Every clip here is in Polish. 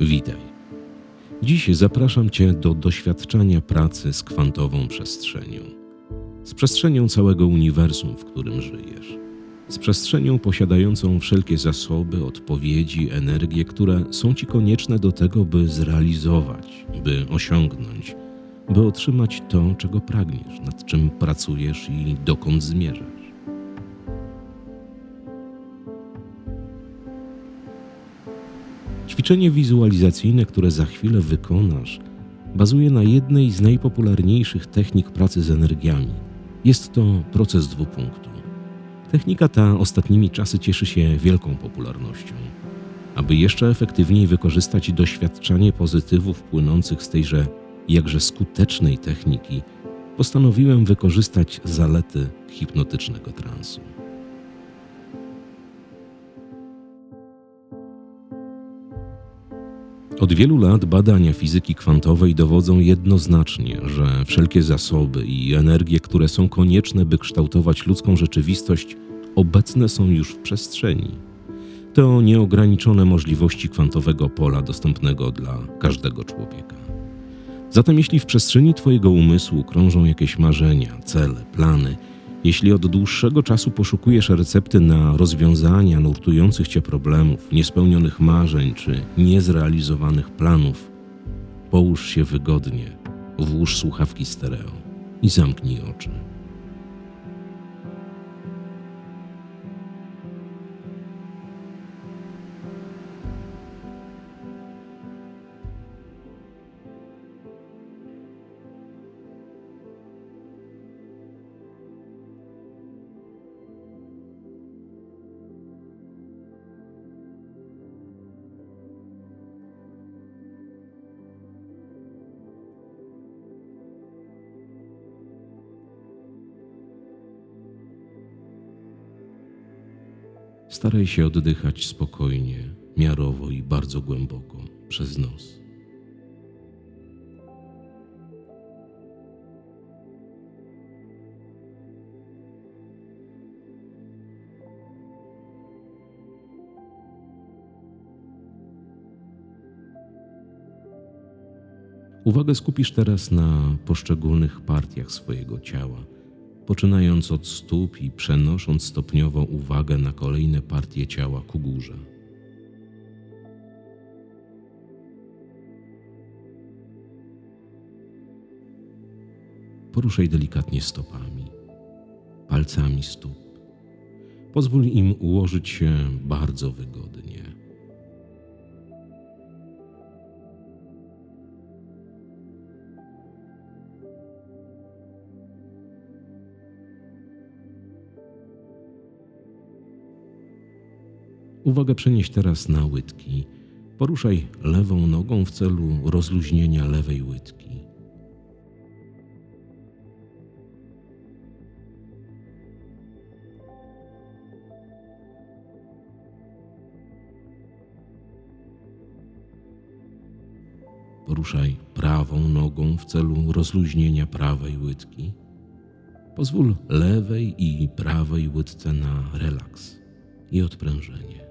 Witaj. Dziś zapraszam Cię do doświadczenia pracy z kwantową przestrzenią. Z przestrzenią całego uniwersum, w którym żyjesz. Z przestrzenią posiadającą wszelkie zasoby, odpowiedzi, energię, które są Ci konieczne do tego, by zrealizować, by osiągnąć, by otrzymać to, czego pragniesz, nad czym pracujesz i dokąd zmierzasz. Ćwiczenie wizualizacyjne, które za chwilę wykonasz, bazuje na jednej z najpopularniejszych technik pracy z energiami. Jest to proces dwupunktu. Technika ta ostatnimi czasy cieszy się wielką popularnością. Aby jeszcze efektywniej wykorzystać doświadczanie pozytywów płynących z tejże jakże skutecznej techniki, postanowiłem wykorzystać zalety hipnotycznego transu. Od wielu lat badania fizyki kwantowej dowodzą jednoznacznie, że wszelkie zasoby i energie, które są konieczne, by kształtować ludzką rzeczywistość, obecne są już w przestrzeni. To nieograniczone możliwości kwantowego pola dostępnego dla każdego człowieka. Zatem, jeśli w przestrzeni Twojego umysłu krążą jakieś marzenia, cele, plany, jeśli od dłuższego czasu poszukujesz recepty na rozwiązania nurtujących cię problemów, niespełnionych marzeń czy niezrealizowanych planów, połóż się wygodnie, włóż słuchawki stereo i zamknij oczy. Staraj się oddychać spokojnie, miarowo i bardzo głęboko przez nos. Uwagę skupisz teraz na poszczególnych partiach swojego ciała poczynając od stóp i przenosząc stopniowo uwagę na kolejne partie ciała ku górze. Poruszaj delikatnie stopami, palcami stóp. Pozwól im ułożyć się bardzo wygodnie. Uwagę przenieś teraz na łydki. Poruszaj lewą nogą w celu rozluźnienia lewej łydki. Poruszaj prawą nogą w celu rozluźnienia prawej łydki. Pozwól lewej i prawej łydce na relaks i odprężenie.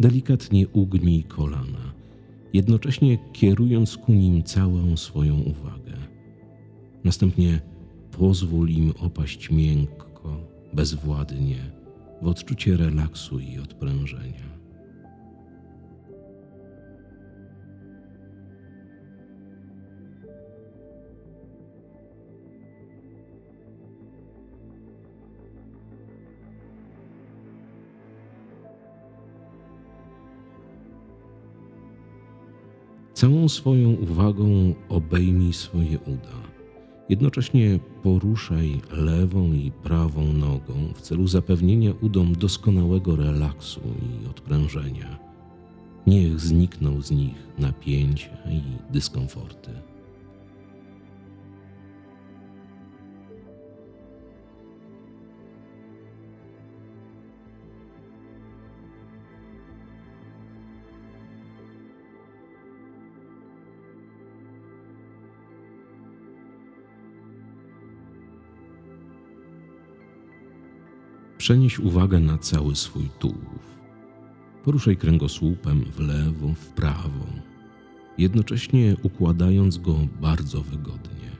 Delikatnie ugnij kolana, jednocześnie kierując ku nim całą swoją uwagę. Następnie pozwól im opaść miękko, bezwładnie, w odczucie relaksu i odprężenia. Całą swoją uwagą obejmij swoje uda. Jednocześnie poruszaj lewą i prawą nogą w celu zapewnienia udom doskonałego relaksu i odprężenia. Niech znikną z nich napięcia i dyskomforty. Przenieś uwagę na cały swój tułów. Poruszaj kręgosłupem w lewo, w prawo, jednocześnie układając go bardzo wygodnie.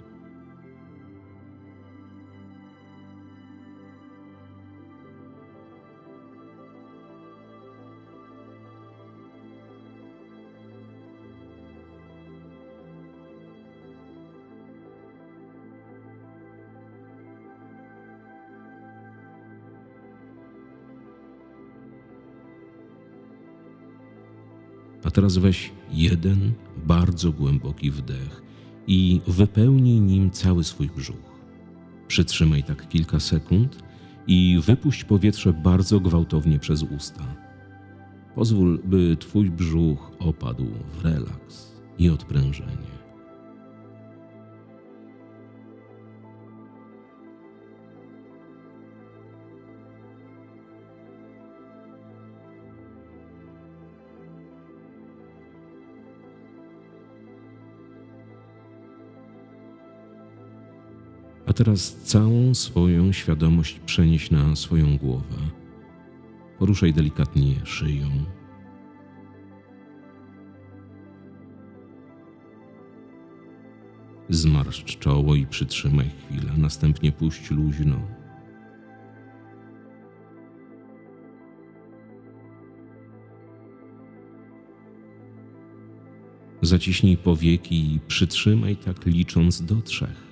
Teraz weź jeden bardzo głęboki wdech i wypełnij nim cały swój brzuch. Przytrzymaj tak kilka sekund i wypuść powietrze bardzo gwałtownie przez usta. Pozwól, by Twój brzuch opadł w relaks i odprężenie. Teraz całą swoją świadomość przenieś na swoją głowę. Poruszaj delikatnie szyją. Zmarszcz czoło i przytrzymaj chwilę, następnie puść luźno. Zaciśnij powieki i przytrzymaj tak licząc do trzech.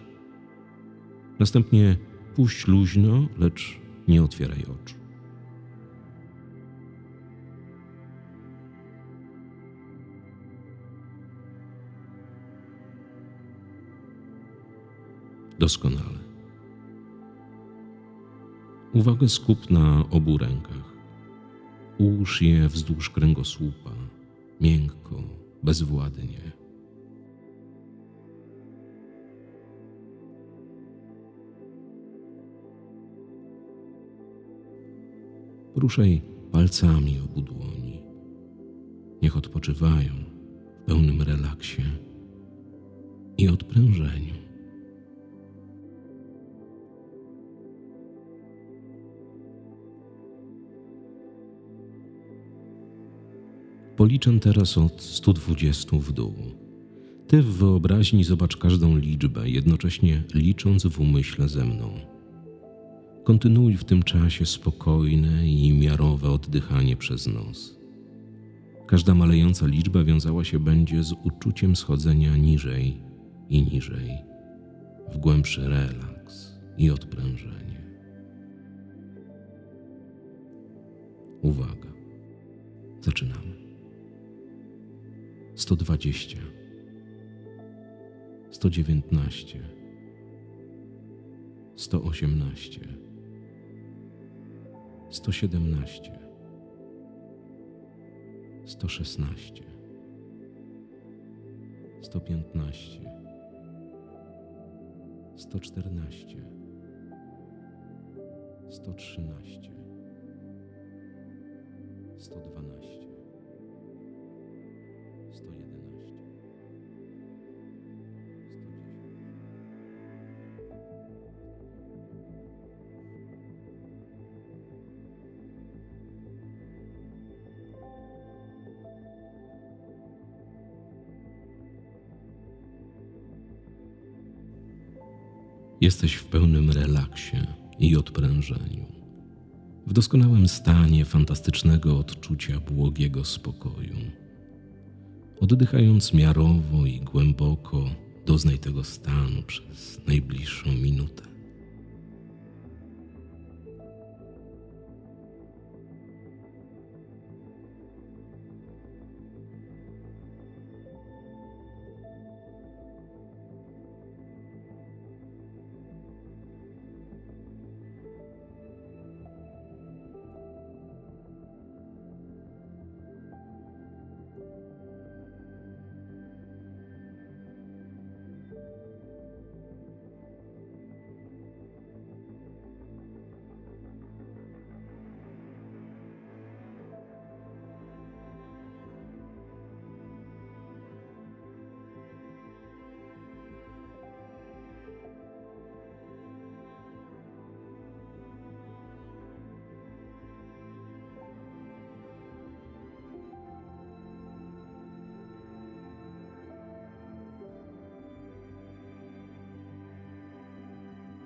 Następnie puść luźno, lecz nie otwieraj oczu. Doskonale. Uwagę skup na obu rękach. Ułóż je wzdłuż kręgosłupa, miękko, bezwładnie. Ruszaj palcami obu dłoni. Niech odpoczywają w pełnym relaksie i odprężeniu. Policzę teraz od 120 w dół. Ty w wyobraźni zobacz każdą liczbę, jednocześnie licząc w umyśle ze mną. Kontynuuj w tym czasie spokojne i miarowe oddychanie przez nos. Każda malejąca liczba wiązała się będzie z uczuciem schodzenia niżej i niżej, w głębszy relaks i odprężenie. Uwaga. Zaczynamy. 120 119 118 117 116 115 114 113 112 Jesteś w pełnym relaksie i odprężeniu, w doskonałym stanie fantastycznego odczucia błogiego spokoju. Oddychając miarowo i głęboko, doznaj tego stanu przez najbliższą minutę.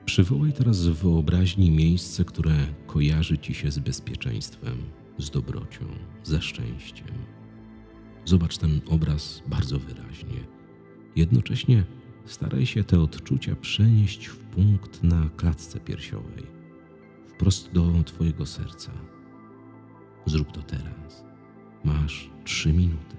Przywołaj teraz w wyobraźni miejsce, które kojarzy ci się z bezpieczeństwem, z dobrocią, ze szczęściem. Zobacz ten obraz bardzo wyraźnie. Jednocześnie staraj się te odczucia przenieść w punkt na klatce piersiowej, wprost do Twojego serca. Zrób to teraz. Masz trzy minuty.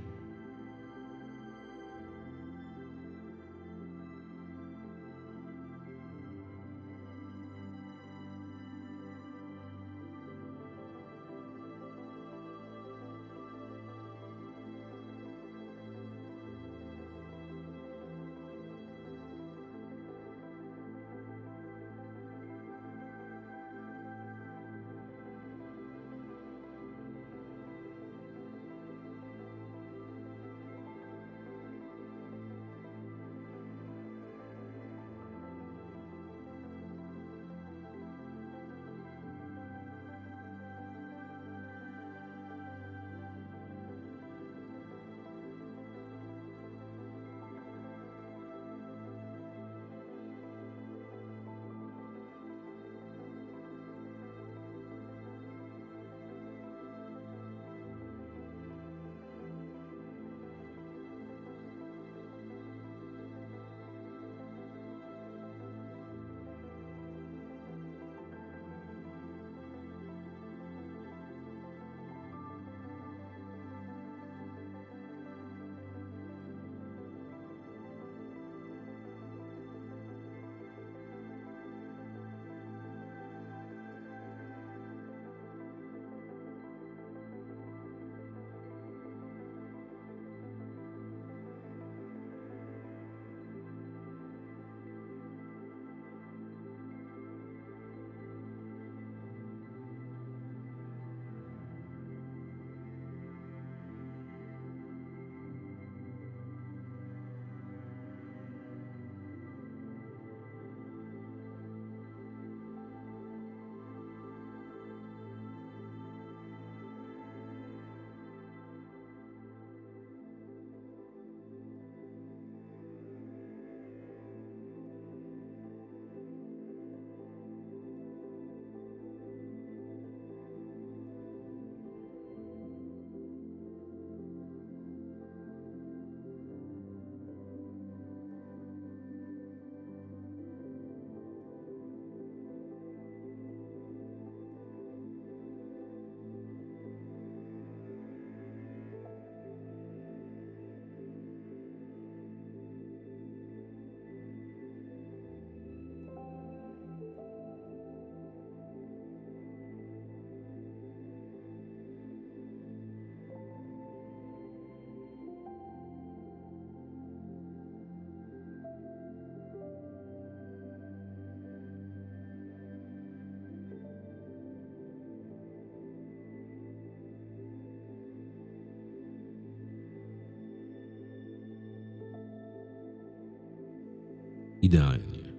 Idealnie.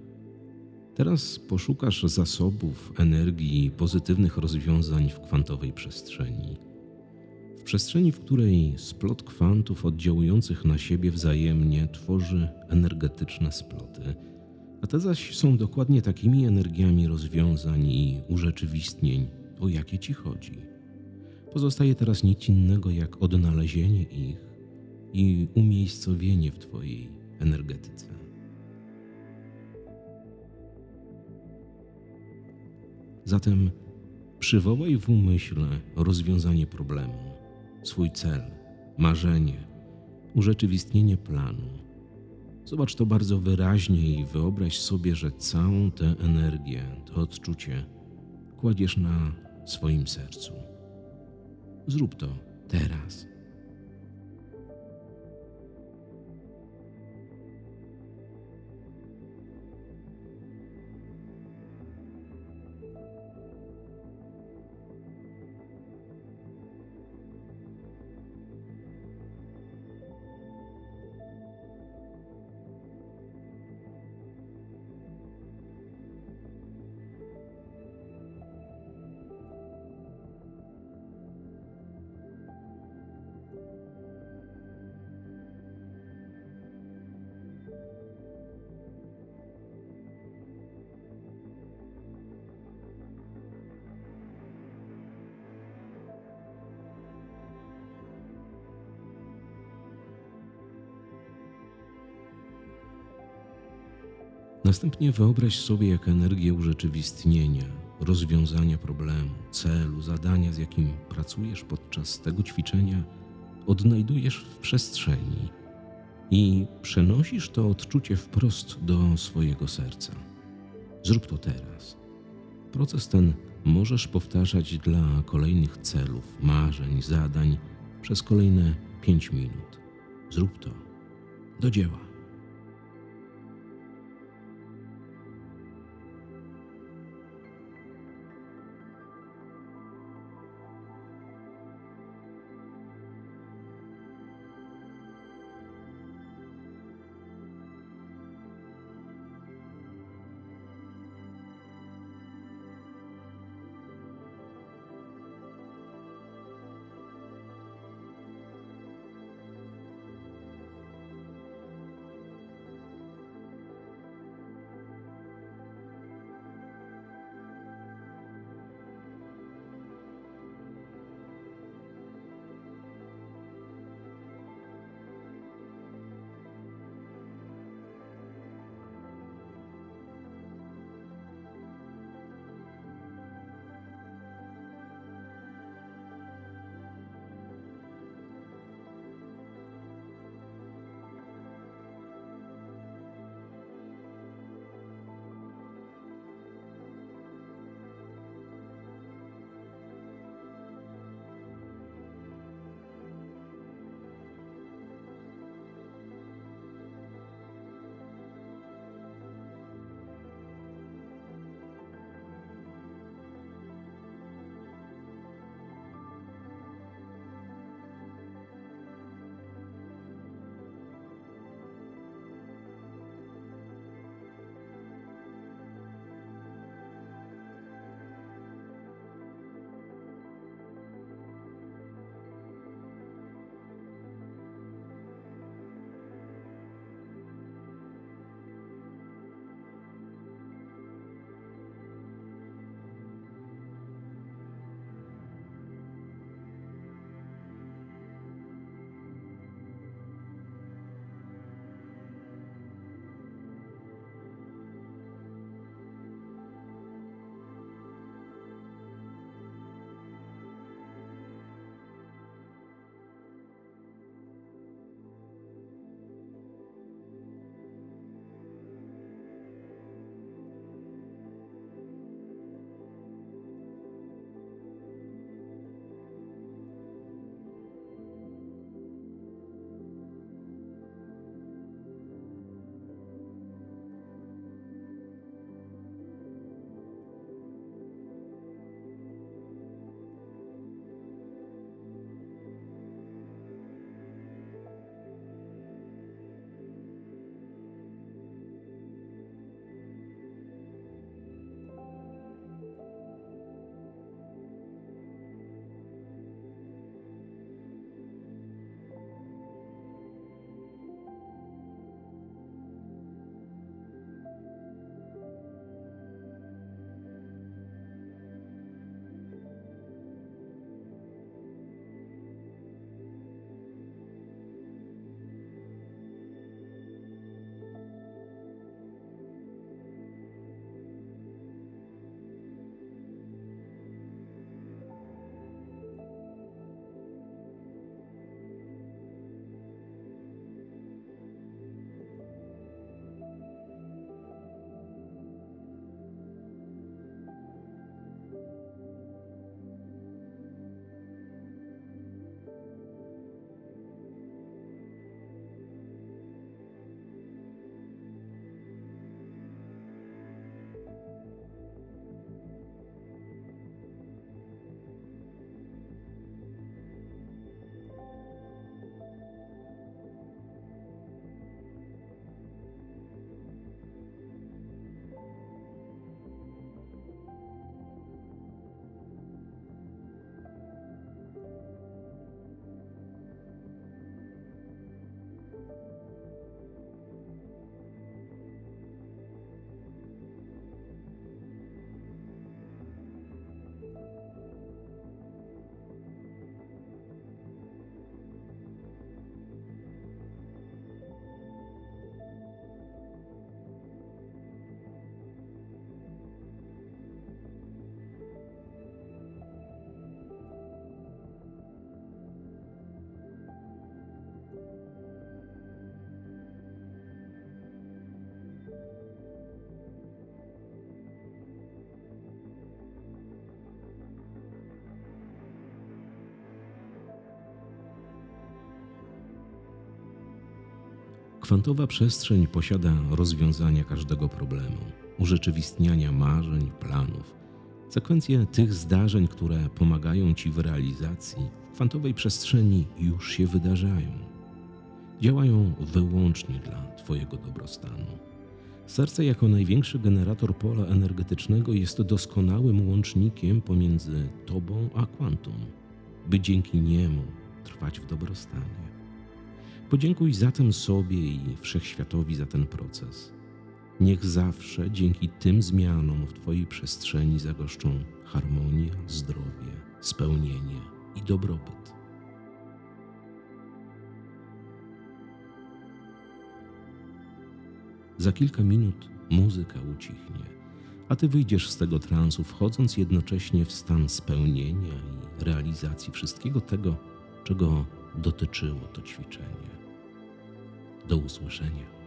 Teraz poszukasz zasobów, energii i pozytywnych rozwiązań w kwantowej przestrzeni. W przestrzeni, w której splot kwantów oddziałujących na siebie wzajemnie tworzy energetyczne sploty, a te zaś są dokładnie takimi energiami rozwiązań i urzeczywistnień, o jakie ci chodzi. Pozostaje teraz nic innego jak odnalezienie ich i umiejscowienie w Twojej energetyce. Zatem przywołaj w umyśle rozwiązanie problemu, swój cel, marzenie, urzeczywistnienie planu. Zobacz to bardzo wyraźnie i wyobraź sobie, że całą tę energię, to odczucie kładziesz na swoim sercu. Zrób to teraz. Następnie wyobraź sobie, jak energię urzeczywistnienia, rozwiązania problemu, celu, zadania, z jakim pracujesz podczas tego ćwiczenia, odnajdujesz w przestrzeni i przenosisz to odczucie wprost do swojego serca. Zrób to teraz. Proces ten możesz powtarzać dla kolejnych celów, marzeń, zadań przez kolejne 5 minut. Zrób to. Do dzieła. Kwantowa przestrzeń posiada rozwiązania każdego problemu, urzeczywistniania marzeń, planów. Sekwencje tych zdarzeń, które pomagają Ci w realizacji kwantowej przestrzeni, już się wydarzają. Działają wyłącznie dla Twojego dobrostanu. Serce, jako największy generator pola energetycznego, jest doskonałym łącznikiem pomiędzy Tobą a kwantum, by dzięki niemu trwać w dobrostanie. Podziękuj zatem sobie i wszechświatowi za ten proces. Niech zawsze dzięki tym zmianom w Twojej przestrzeni zagoszczą harmonia, zdrowie, spełnienie i dobrobyt. Za kilka minut muzyka ucichnie, a Ty wyjdziesz z tego transu, wchodząc jednocześnie w stan spełnienia i realizacji wszystkiego tego, czego dotyczyło to ćwiczenie. Do usłyszenia.